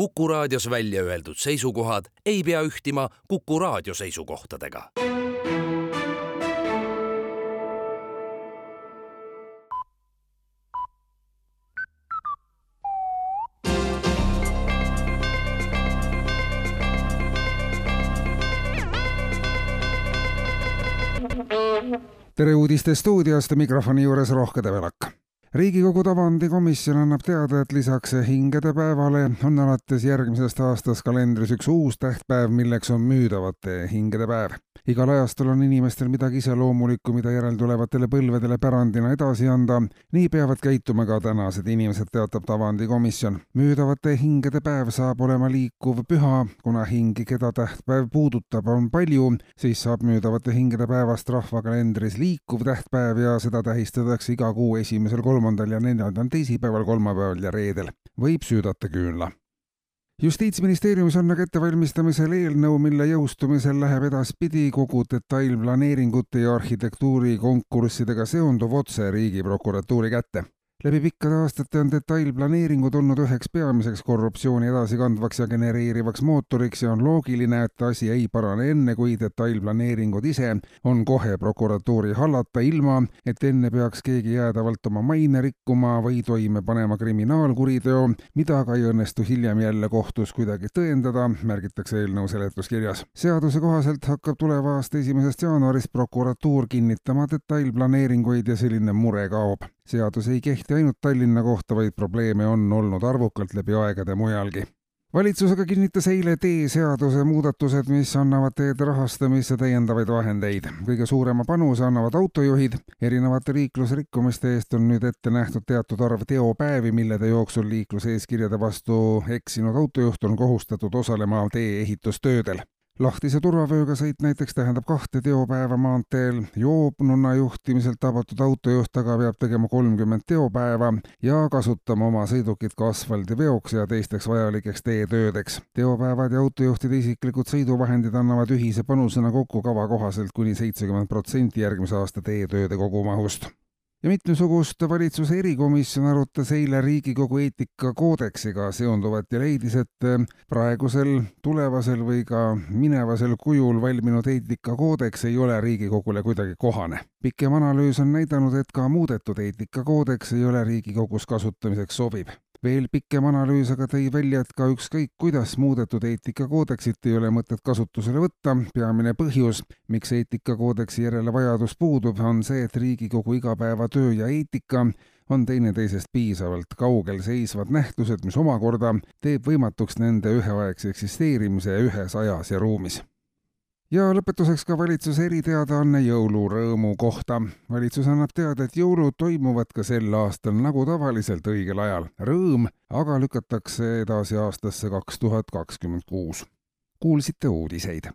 Kuku raadios välja öeldud seisukohad ei pea ühtima Kuku raadio seisukohtadega. tere uudiste stuudiost, mikrofoni juures Rohke Debelak riigikogu tavandikomisjon annab teada, et lisaks hingedepäevale on alates järgmisest aastast kalendris üks uus tähtpäev, milleks on müüdavate hingede päev. Igal ajastul on inimestel midagi iseloomulikku, mida järeltulevatele põlvedele pärandina edasi anda. nii peavad käituma ka tänased inimesed, teatab tavandikomisjon. müüdavate hingede päev saab olema liikuv püha, kuna hingi, keda tähtpäev puudutab, on palju, siis saab müüdavate hingede päevast rahvakalendris liikuv tähtpäev ja seda tähistatakse iga kuu esimesel kolmandal ja neljandal teisipäeval, kolmapäeval ja reedel võib süüdata küünla justiitsministeeriumis on aga ettevalmistamisel eelnõu, mille jõustumisel läheb edaspidi kogu detailplaneeringute ja arhitektuurikonkurssidega seonduv otse Riigiprokuratuuri kätte läbi pikkade aastate on detailplaneeringud olnud üheks peamiseks korruptsiooni edasikandvaks ja genereerivaks mootoriks ja on loogiline, et asi ei parane enne, kui detailplaneeringud ise on kohe prokuratuuri hallata, ilma et enne peaks keegi jäädavalt oma maine rikkuma või toime panema kriminaalkuriteo, mida aga ei õnnestu hiljem jälle kohtus kuidagi tõendada, märgitakse eelnõu seletuskirjas. seaduse kohaselt hakkab tuleva aasta esimesest jaanuarist prokuratuur kinnitama detailplaneeringuid ja selline mure kaob seadus ei kehti ainult Tallinna kohta, vaid probleeme on olnud arvukalt läbi aegade mujalgi valitsus aga kinnitas eile teeseaduse muudatused, mis annavad teede rahastamisse täiendavaid vahendeid. kõige suurema panuse annavad autojuhid. erinevate liiklusrikkumiste eest on nüüd ette nähtud teatud arv teopäevi, millede jooksul liikluseeskirjade vastu eksinud autojuht on kohustatud osalema tee-ehitustöödel lahtise turvavööga sõit näiteks tähendab kahte teopäeva maanteel, joobnuna juhtimiselt tabatud autojuht aga peab tegema kolmkümmend teopäeva ja kasutama oma sõidukit ka asfaldiveoks ja teisteks vajalikeks teetöödeks. teopäevad ja autojuhtide isiklikud sõiduvahendid annavad ühise panusena kokku kava kohaselt kuni seitsekümmend protsenti järgmise aasta teetööde kogumahust ja mitmesugust valitsuse erikomisjon arutas eile Riigikogu eetikakoodeksiga seonduvat ja leidis, et praegusel, tulevasel või ka minevasel kujul valminud eetikakoodeks ei ole Riigikogule kuidagi kohane. pikem analüüs on näidanud, et ka muudetud eetikakoodeks ei ole Riigikogus kasutamiseks sobiv veel pikem analüüs aga tõi välja, et ka ükskõik kuidas muudetud eetikakoodeksit ei ole mõtet kasutusele võtta, peamine põhjus, miks eetikakoodeksi järele vajadus puudub, on see, et Riigikogu igapäevatöö ja eetika on teineteisest piisavalt kaugel seisvad nähtused, mis omakorda teeb võimatuks nende üheaegse eksisteerimise ühes ajas ja ruumis ja lõpetuseks ka valitsuse eriteadaanne jõulurõõmu kohta. valitsus annab teada, et jõulud toimuvad ka sel aastal nagu tavaliselt õigel ajal. Rõõm aga lükatakse edasi aastasse kaks tuhat kakskümmend kuus. kuulsite uudiseid